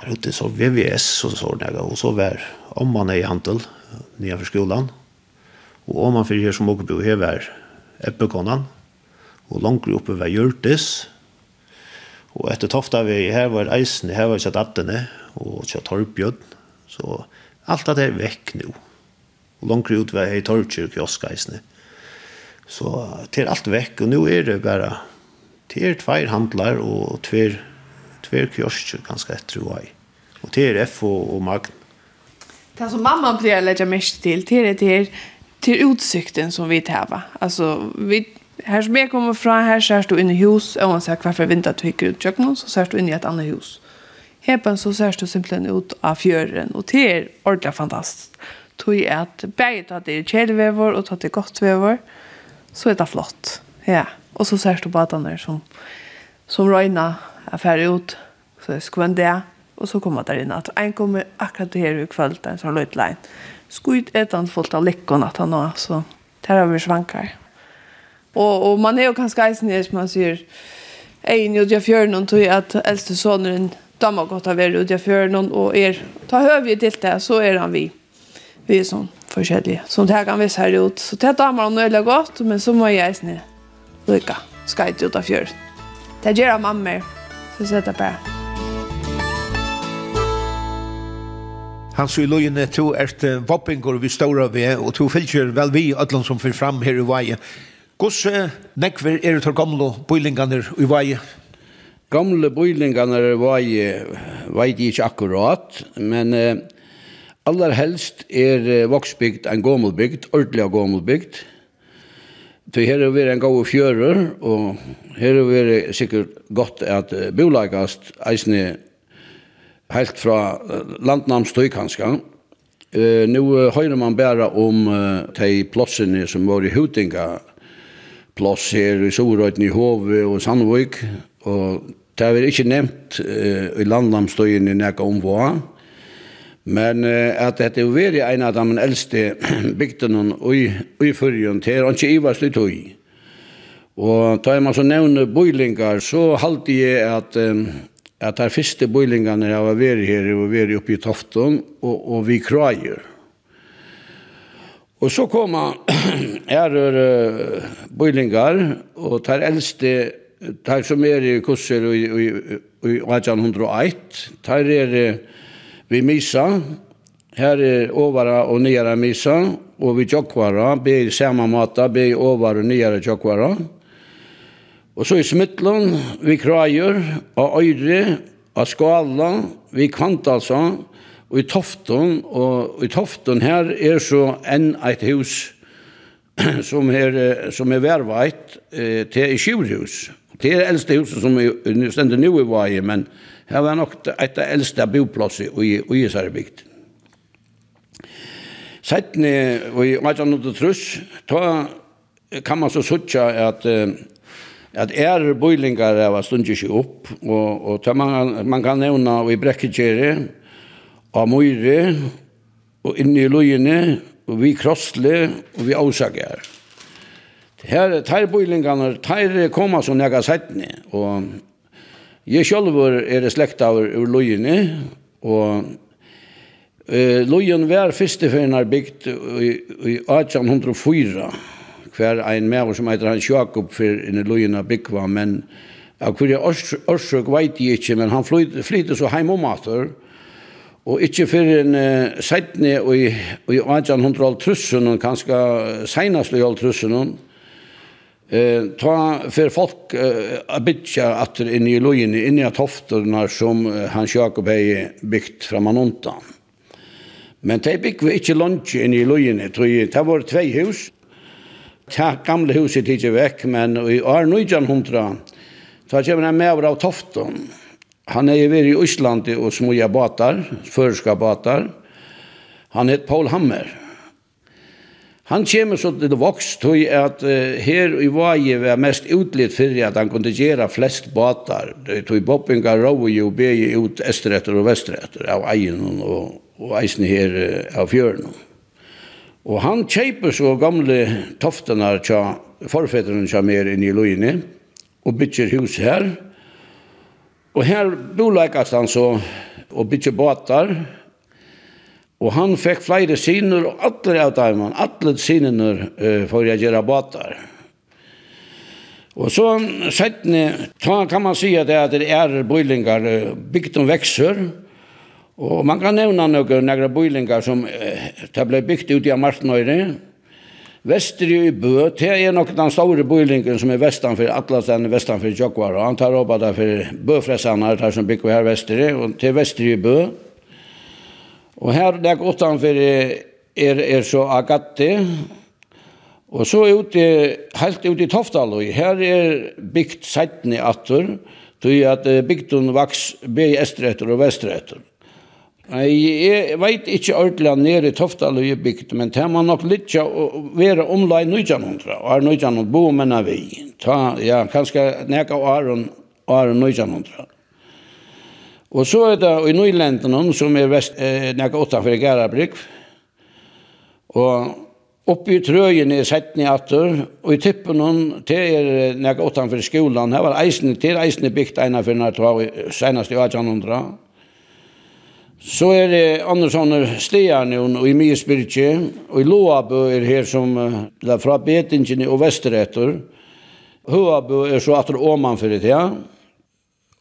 där ute så VVS og så där och så var om man är i Hantel nye for skolen, Och om man för som åker bo her var Eppekonan och langt uppe var Hjortis. Och efter Tofta vi här var isen här var Kjatt attene och Kjatt torpbjöd så allt det er vekk nu. Og langt ut var här i torpkyrk Eisen. Så till allt vekk, och nu är det bara till två handlar och två tver kjørster ganske etter og ei. Og det er F og, og Magn. Det som mamma blir å legge mest til, det er det til utsikten som vi tæva. Altså, vi, her som jeg kommer fra, her ser du inn i hus, og man ser hverfor vinter du hikker ut kjøkken, så ser du inn i et annet hus. Hepen så ser du simpelthen ut av fjøren, og det er ordentlig fantastisk. Tog er at begge tatt det er kjedevever, og tatt det er godt vever, så er det flott. Ja, og så ser du badene som, som røyner jeg ut, så jeg skvendt det, Och så kom jeg in inne. En kommer akkurat her i kveld, en sånn line Skuit ett annat fullt av läckor att han har. så där har vi svankar. Och, och man är ju kanskje eisen her, som man säger en jo jag fjør någon tog att äldste sonen damma godt av er ut jag för någon och er, ta höv ju till det, så är han vi. Vi är sån forskjellige. Så det kan vi se ut. Så det dammer han veldig godt, men så må jeg snitt. Lykke. Skal skajt ut av fjøren. Det gjør han mamma Så sier det bare. Han sier to er voppengår vi ståra ved, og to fylgjer vel vi, ødlån som fyrir fram her i veie. Gosse, nekver er det gamle bøylingene i veie? Gamle bøylingene i vei vet jeg ikke akkurat, men eh, aller helst er voksbygd en gammelbygd, ordentlig gammelbygd, Det her er vi en god fjører, og her er vi sikkert godt at bolagast eisne helt fra landnamstøy kanskje. Uh, nå høyrer man bare om uh, de plossene som var i Hutinga, ploss her i Sorøyten i Hove og Sandvøk og det er ikke nevnt uh, i landnamstøyen i omvåa. Men eh, at dette er veldig en av de eldste (clears throat) bygdene i, i fyrjen til er ikke ivast i høy. Og da man så nevne boilingar, så halte jeg at, um, at de første bøylingene jeg var veri her, og veri oppe i Tofton, og, og vi krajer. Og så koma (clears throat) er uh, boilingar, og de eldste, de som er i kurser i, i, i 1801, de er vi Misa, Her er ovara og nyare Misa, og vi Jokvara, be i samme mata, be i ovara og nyare Jokvara. Og så i smittlån, vi krajer, och Øyre, av Skala, vi Kvantalsa, og i Tofton, og i Tofton her er så enn eit hus som er, som er verveit eh, til i Sjurhus. Det er eldste huset som er stendet nu i vei, men Her var nok et av eldste boplasset i Ujesarbygd. Settene i 1803, da kan man så sutja at at er boilingar var stund ikke opp, og, og man, man kan nevna i Brekkekjere, av Møyre, og inni i Løyene, og vi krossle, og vi avsager. Her, teir boilingene, teir koma som nega settene, og Jeg selv er slekt av ur Løyene, og uh, Løyen var første ferien er bygd i, i 1804, hver en med som heter Hans Jakob for inne Løyen er bygd men av hver årsøk vet jeg ikke, men han flyttet så heim om atter, Og ikkje fyrir en uh, seitni og i 1800-trussen, kanskje seinast i 1800-trussen, Eh, ta för folk eh, att bitcha att in i lojen in i toftorna som han Hans Jakob har byggt framan onta. Men det bygg vi inte lunch in i lojen, tror jag. Det var två hus. Det gamla huset gick veck men i år 1900 Ta kommer en med av tofton. Han är ju i Island och smuja båtar, förska båtar. Han heter Paul Hammer. Han kommer så til vokst tog at uh, her i Vaje var mest utlitt fyrir at han kunne gjøre flest batar. Tog boppinga rau jo begi ut estretter og vestretter av eien og, og eisen her uh, av fjøren. Og han kjeiper så gamle toftene tja forfedrene tja mer inn i loine og bytjer hus her. Og her bolekast han så og bytjer båtar Og han fikk flere syner, og alle av dem, alle synene uh, for å gjøre båtar. Og så settene, kan man si at det er bøylingar, bygd om vekser, og man kan nevne noen nære bøylingar som uh, det ble bygd ut i Martnøyre, Vester i Bø, det er nok den store bøylingen som er vestan for Atlasen, vestan for Jokvar, og han tar opp at det er for Bøfresene, det er som bygger her vestri, og til Vester i Bø, Og her det der utanfor er, er så Agatti, og så ute, helt ute i Toftal og Her er bygd seitene atter, tog at bygden vaks be estretter og vestretter. Jeg vet ikke ordentlig nere i Toftal og i bygd, men det må nok litt være omlai 1900, og er 1900 bo menna vi. Ta, ja, kanskje neka åren, åren 1900. Og så er det i Nøylenden, som er vest, eh, nekka utenfor Gærabrygg, Og oppe i trøyen er sett ned atter, og i tippen hon, det er nekka utenfor skolen, Her var eisen, det er eisen bygd ena for når det var senest i 1800. Så er det andre sånne stier nå, og i mye Miesbyrkje, og i Loabø er her som, fra Betingen og Vesteretter. Høabø er så atter åman for det, ja.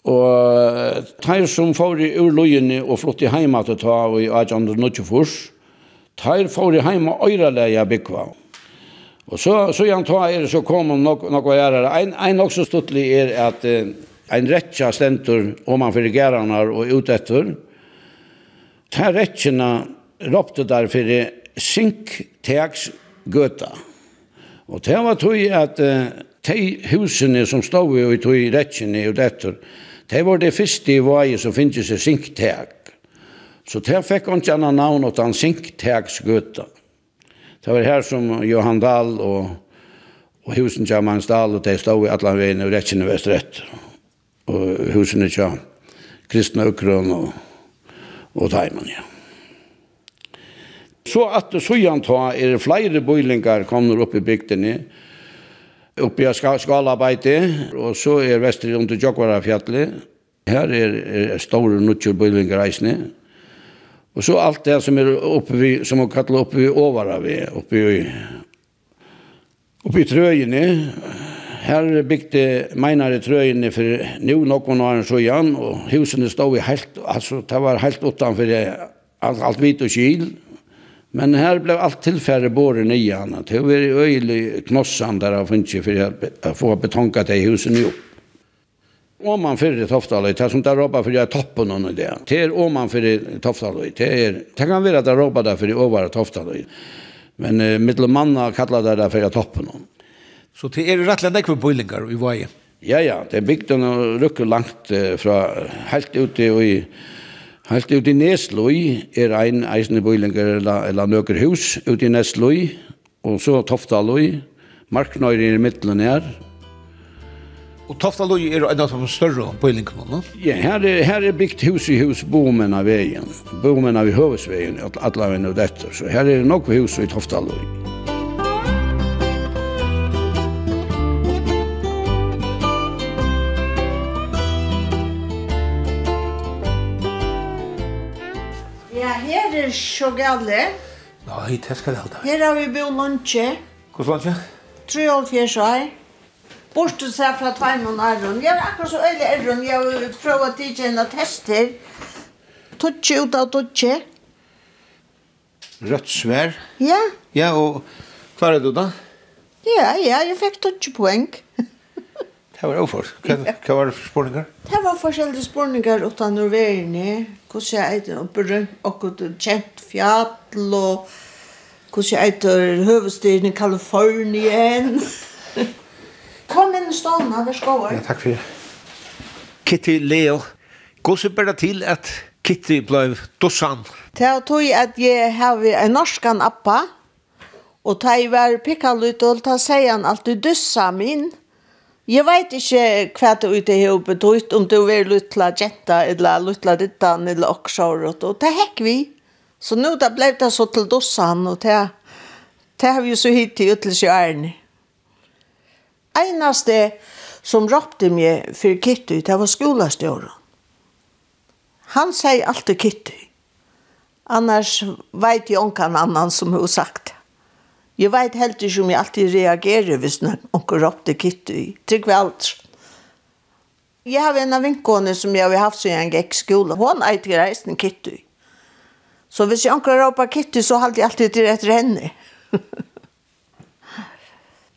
Og teir som får i urløyene og flott i heima til ta og i 1824, teir får i heima øyreleia byggva. Og så, så gjerne ta er så kom om nok, nokva gjerare. Ein, ein også stuttlig er at eh, ein rettja stentur om man fyrir geranar og ut etter. Ta rettjena ropte der fyrir sinkteaks gøta. Og det var tog at eh, de husene som stod i tog rettjene ut etter, Det var det første i vei som finnes i Sinktek. Så det fikk han ikke annet navn åt han Det var her som Johan Dahl og, og husen til Amans Dahl, og de stod i Atlanveien og Rettjen og Vestrett. Og husen til Kristna Ukron og, og Taiman, ja. Så at Sujan ta er flere bøylingar kommer opp i bygdene, uppe i skalabeite, og så er vestri under Jokvarafjallet. Her er, er store nutjer bøylingereisene. Og så alt det som er oppe vi, som er kallar oppe vi ovara vi, oppe i, oppe i trøyene. Her bygde meinare trøyene for nu noen år så igjen, og husene stod i helt, altså det var helt utanfor alt, alt hvit og kyl. Men här blev allt tillfärre båren i henne. Det var öjlig knossan där av funnits för att få betonka det i husen ihop. Om fyrir Toftaløy, det er som där råpa fyrir jeg toppen någon det. Det er oman fyrir Toftaløy, det er, det kan være at det råpa der fyrir over Toftaløy. Men uh, mittel manna kallar det der fyrir toppen någon. Så det er rettelig nekve bøylingar i vei? Ja, ja, det er bygd og rukker langt uh, fra helt ute i Helt ut i Nesløy er ein eisende bøylinger eller, eller nøkker hus ut i Nesløy, og så Toftaløy, Marknøyre i midtelen her. Og Toftaløy er en av de større bøylingene, no? Ja, her er, her er bygd hus i hus bomen av veien, bomen av høvesveien, alle veien og dette, så her er nok hus i Toftaløy. så gale. Nei, det skal jeg holde. Her har vi bo lunche. Hvor og 3,5 år. Borste seg fra Tveimund Arron. Jeg er akkurat så øyelig Arron. Jeg har prøvd å tige henne tester. Tutsi ut av tutsi. Rødt svær. Ja. Ja, og klarer du det? Ja, ja, jeg fikk tutsi poeng. Ja. Det var overfor. Hva var det for spørninger? Det var forskjellige spårninger utan Norvegerne. Hvordan jeg eit og berømt og kjent fjall og hvordan jeg eit og høvestyrene i Kalifornien. (laughs) Kom inn i stålen, vær skåret. Ja, takk for det. Kitty Leo, gå så bare til at Kitty ble dossan? Det er tog at jeg har en norskan appa, og da jeg var pikkalutål, da sier han alltid dussa min, Jeg vet ikke hva det ute har betytt, om det var luttla jenta, eller luttla dittan, eller oksjåret, og det hekk vi. Så nå da ble det så til dossan, og det, det har vi jo så hit til ytterligere ærene. Einaste som råpte meg for Kitty, det var skolastjåren. Han sier alltid Kitty. Annars vet jeg ikke annan som har sagt Jeg vet helt ikke om jeg alltid reagerer hvis noen råpte kitty. Trygg vel alt. Jeg har en av vinkåene som jeg har haft siden jeg gikk skole. Hun er ikke reisen kitty. Så hvis jeg anker råper kitty, så holder jeg alltid til etter henne.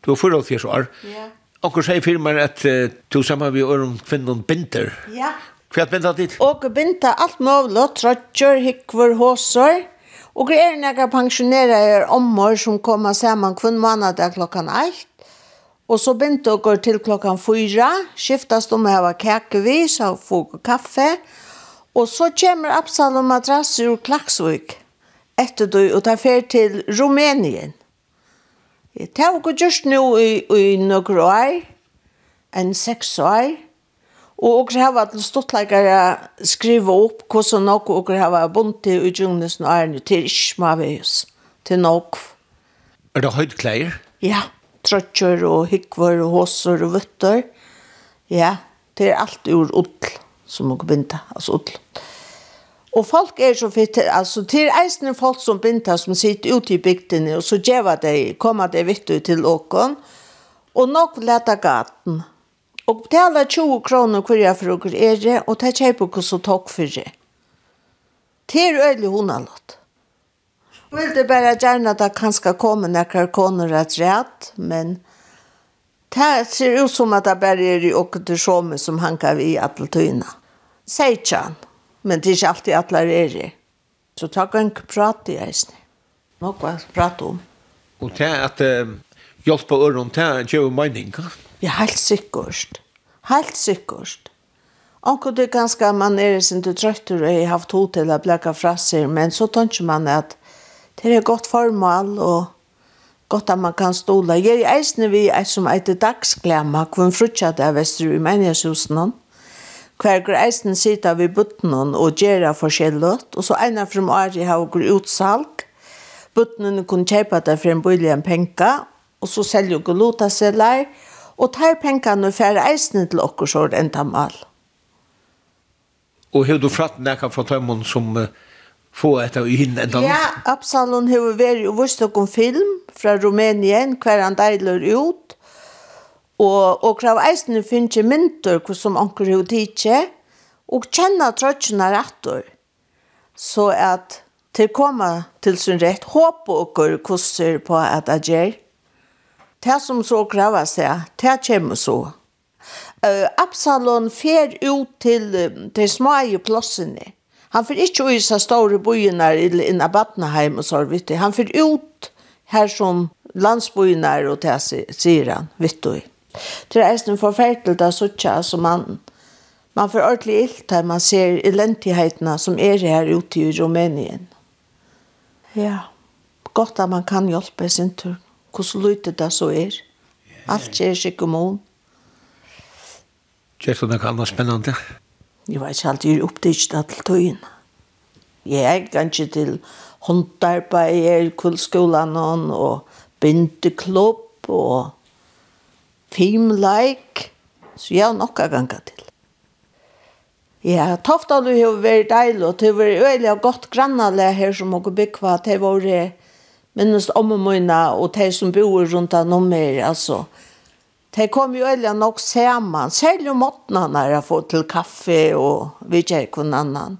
du (laughs) er forhold fjers år. Ja. Anker sier for at uh, du sammen med Ørum kvinnen binder. Ja. Hva er binder ditt? Og binder alt mulig, trøtjer, hikver, håser. Ja Og det er nekka pensjonerer ommor som kommer saman kvann månad klokkan 8. Og så begynte dere til klokkan 4. skiftast om å var kakevis og få kaffe. Og så kommer Absalom Madrassi ur Klaksvik etter du og tar fer til Rumænien. Det tar jo just nå i, i noen år, en seks år, Og okkur hava til stortleikare skriva opp hvordan nokku okkur hava bunt til i djungnes og ærene til Ishmavis, til nokk. Er det høydkleier? Ja, trøtjer og hikvar og håsor og vøtter. Ja, det er alt ur ull som okkur binda, altså ull. Og folk er så fitt, altså til eisne folk som binda som sitter ute i bygdene og så djeva de, koma de vittu til åkon og nok leta gaten. Ja Og betala 20 kroner hver jeg for dere er det, og ta kjøper hva som tok for det. Det er øyelig hun har hundalått. Vil det bare gjerne at det kan skal komme noen kroner et rett, men det ser ut som at det bare er i åkken til sjåme som han kan vi i alle tøyene. Sier ikke han, men det er ikke alltid at det er i. Så ta kan ikke prate i eisen. Noe å prate om. Og det at uh, hjelpe øren, til å gjøre mening, ikke? Ja, helt sikkert. Helt sikkert. Onko det ganska man er sin du tröttur og har haft hotell blekke fra seg, men så tänker man at det er gott formal og gott at man kan stola. Jeg er eisne vi er som ett hvor en frutschat av vestru i människoshusen. Hver går eisen sitter vi buttene og gjør forskjellig, og så en av året er har går utsalg. Buttene kunne kjøpe det for en bolig en penka, og så selger vi lotaseller, og og tar pengene for eisene til okker så enda mal. Og har du fratt nekka fra tøymon som uh, få etter i hinn enda? Ja, Absalon har vært og vist noen film fra Rumænien, hver han deiler ut, og, og krav eisene finnes ikke mynter hva som anker har tidsi, og kjenner trøtjene rettor. Så at til koma til sin rett, håper og hvordan på at det gjør. Det som så kräver sig, det kommer så. Uh, Absalon fer ut til uh, de små plassene. Han fer ikke ut i store byene eller inn av Batnaheim og så vidt. Han fer ut her som landsbyene og det sier han, vet du. Det er en forferdelig da, suttje som man Man får ordentlig ilt her man ser elendighetene som er her ute i Rumänien. Ja, godt at man kan hjelpe sin tur hvordan lytet det så er. Alt skjer seg om hun. Gjør du noe annet spennende? Jeg vet ikke alltid, jeg er opptatt til tøyen. Jeg er kanskje til håndarbeid, jeg er kullskolen og bindeklubb og filmleik. Så jeg har nok av ganger til. Ja, Toftalu har vært deilig, og det har vært øyelig og godt grannaleg her som har bygget, at det har vært minnest om og møyna, og de som bor rundt av om meg, altså. De kom jo øyla nok saman, særlig om måten når jeg får til kaffe og vidtjer kun annan.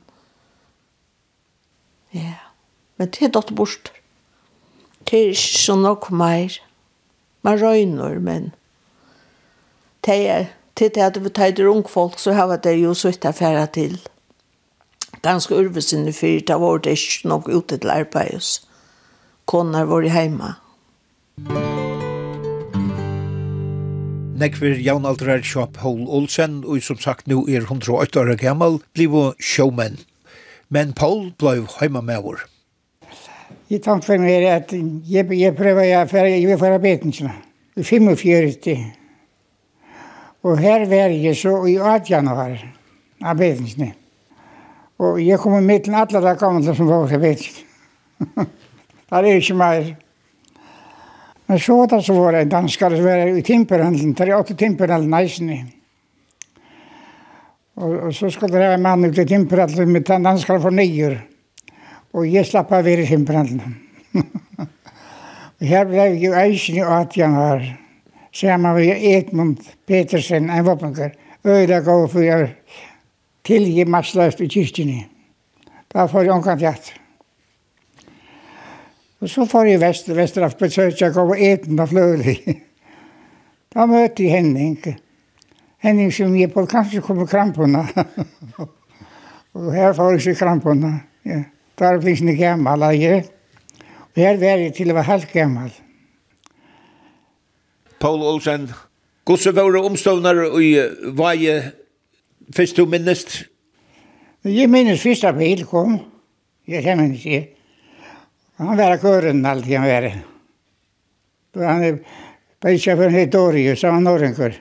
Ja, men det er dott bort. Det er ikke så nok mer. Man røyner, men det er til det at vi tar ung folk, så har det jo sutt affæra til. Ganske urvesinn i fyrt, da var det ikke nok ute til arbeids konar var i heima. Nekver jaunaldrar Sjöp Paul Olsen, og som sagt nu er 108 år gammal, blivo showman. Men Paul blev heimamauer. Jeg tenkte for meg at jeg, jeg prøver å vil for arbeidensene. I 45. Og her var jeg så i 8 januar arbeidensene. Og jeg kom med til alle de gamle som var arbeidensene. Det er ikke mer. Men så var det så var det en danskare som var i timperhandelen, der er åtte timperhandelen eisene. Og, og så skulle det være en mann ut i timperhandelen med den danskare for nyer. Og jeg slapp av (laughs) i timperhandelen. og her ble jeg jo eisene og at jeg var sammen med Edmund Petersen, en våpenker. Øyla gav for jeg tilgi massløst i kyrkjene. Da får jeg omkant hjertet. Og så får jeg vest, Vesteraf går på eten på fløylig. da møtte jeg Henning. Henning som jeg på kanskje kom på krampene. (laughs) og her får jeg seg krampene. Ja. Da er jeg ikke gammel, jeg. Og her var jeg til å være helt gammel. Paul Olsen, hvordan var det omstående i Vaje først du minnest? Jeg minnes først at bil kom. Jeg kjenner ikke. Han var kören alltid han var. Då han är bästa för helt dårig, så han har en kör.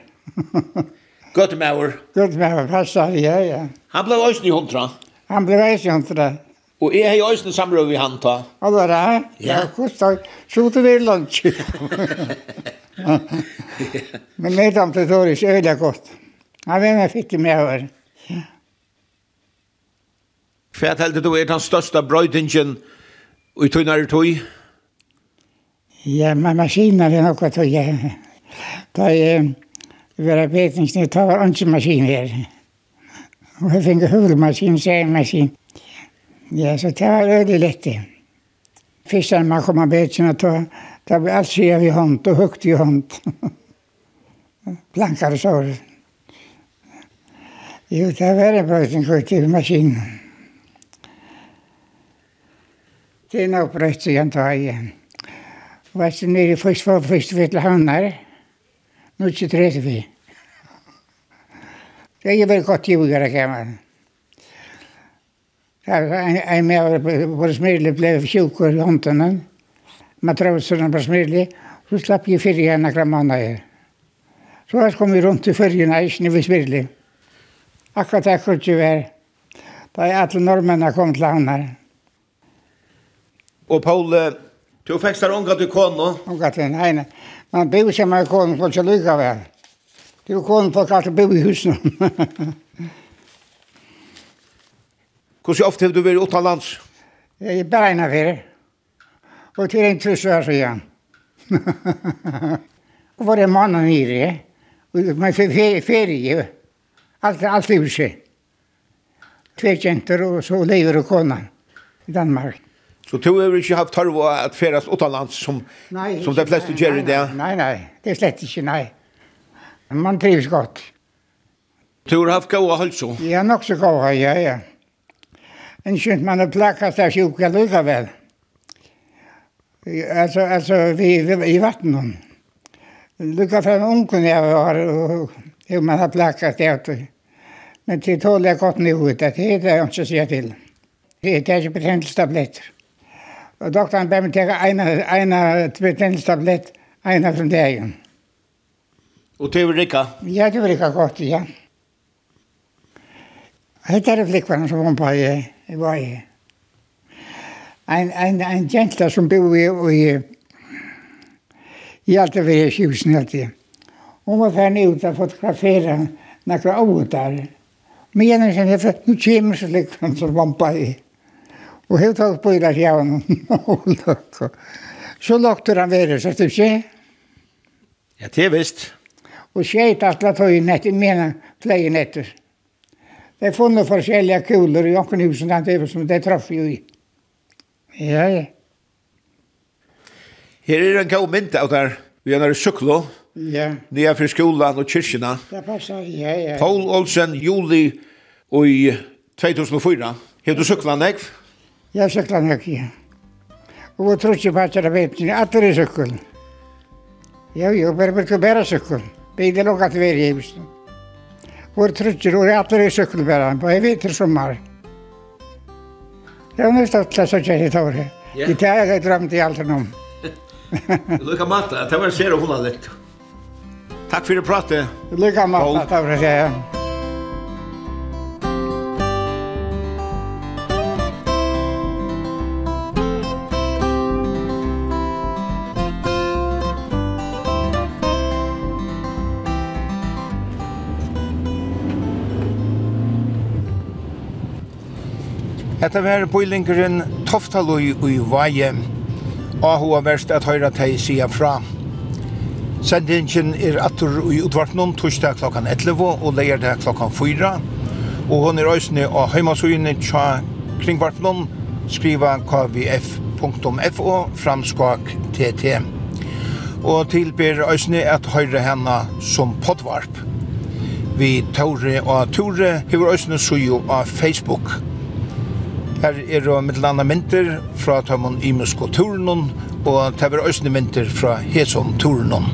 Guttemauer. Guttemauer, passar, ja, ja. Han blev också i hundra. Han blev också i hundra. Og jeg har jo også en samråd vi han ta. Ja, det (laughs) er. Ja, kostar. så det er lunch. Men med dem til Doris øl er godt. Han vet med fikk det med over. Hva er du er den største brøydingen I tøynar tøy? Ja, men maskiner er nokka tøy. Ja. Da jeg var betingsnitt, da var ikke maskiner her. Og jeg fikk hulmaskin, særmaskin. Ja, så det var veldig lett. Først da man kom av betingsna, da ble alt skjev i hånd og hukt i hånd. (laughs) Blankare sår. Jo, det var en bra ting til maskinen. Det er nok brøtt igjen da igjen. Og jeg er nere i først for først ved til havner. Nå er ikke tredje vi. Det er veldig godt i gjøre av gammel. En med var smirlig ble sjukker i håndene. Matrausen på smirlig. Så slapp jeg fyrre igjen akkurat måneder. Så jeg kom vi rundt i fyrjen her, ikke nødvendig smirlig. Akkurat akkurat ikke her. Da er alle nordmennene kom til havner. Og Paul, du fikk der unga til kono? Unga til, nei, nei. Man bor som er kono, for ikke lykke av Du kono for at bo i husen. Hvordan ofte har du vært uten lands? Jeg er bare en av dere. Og til en trusse år siden. Og var det mannen nere, og man fikk ferie, alt, alt i huset. Tve kjenter, og så lever og kona i Danmark. Så du har ikke haft tarv at feras utenlands som, nei, som de fleste gjør i det? Nei, nei, det er slett ikke, nei. Man trives godt. Du har haft gode halso? Ja, nok så gode, ja, ja. En skjønt man har plakket av sjuka vel. Altså, altså, vi, vi i vattnet. Lukka fra ungen jeg var, og man har plakket det. Men det tåler jeg godt nå ut, det er det jeg ikke sier til. Det er ikke betennelsestabletter. Og doktoren ber meg teka eina betennelstablett, eina som dagen. Og det vil rikka? Ja, det vil rikka godt, ja. Hette er flikkvann som var på i, i var i. en ein, ein jenta som bor i, i, i alt det vi i sjusen alltid. Hun var ferdig ut og fotografera nakra åter. Men gjennom sin, nu kommer så flikkvann som hun på i. Og helt alt på i der jævn. Så lukter han være, så det skjer. Ja, det er visst. Og skjeit atla tøyen etter, mena flere netter. Det er funnet forskjellige kuler i åkenhusen, det er som det traff jo i. Ja, ja. Her er en god mynd av der, vi er nere syklo, ja. nye for skolan og kyrkjena. Det passer, ja, ja. Paul Olsen, juli og i 2004. Hevde du sykla, Nekv? Jeg sykla nøkki. Og vi tror ikke på at jeg vet, jeg atter i sykkel. Jo, jo, bare bruker bare sykkel. Begge lukka til veri hjemme. Og jeg tror ikke, og jeg atter i sykkel bare, og jeg vet det sommar. Jeg har nøst at det så kjær i tåret. I det har jeg drømt i alt om. (laughs) Lukka matta, det var sér og hun har lett. Takk fyrir pratet. Lukka matta, takk fyrir pratet. Hetta var poilingeren Toftaloi i Vaje, og hun verst at høyra teg sida fra. Sendingen er atur i utvartnum torsdag klokkan 11 og leierdag klokkan 4, og hon er òsne og heimasugene tja kringvartnum skriva kvf.fo framskak tt. Og tilber òsne at høyra henne som poddvarp. Vi Tore og Tore hever òsne suju av Facebook. Her er det mitt landa mynter fra Tømmon Imusko Turenon, og det er også mynter fra Heson Turenon.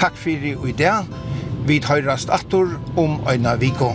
Takk for i dag. Vi tøyrast attor om øyna viko.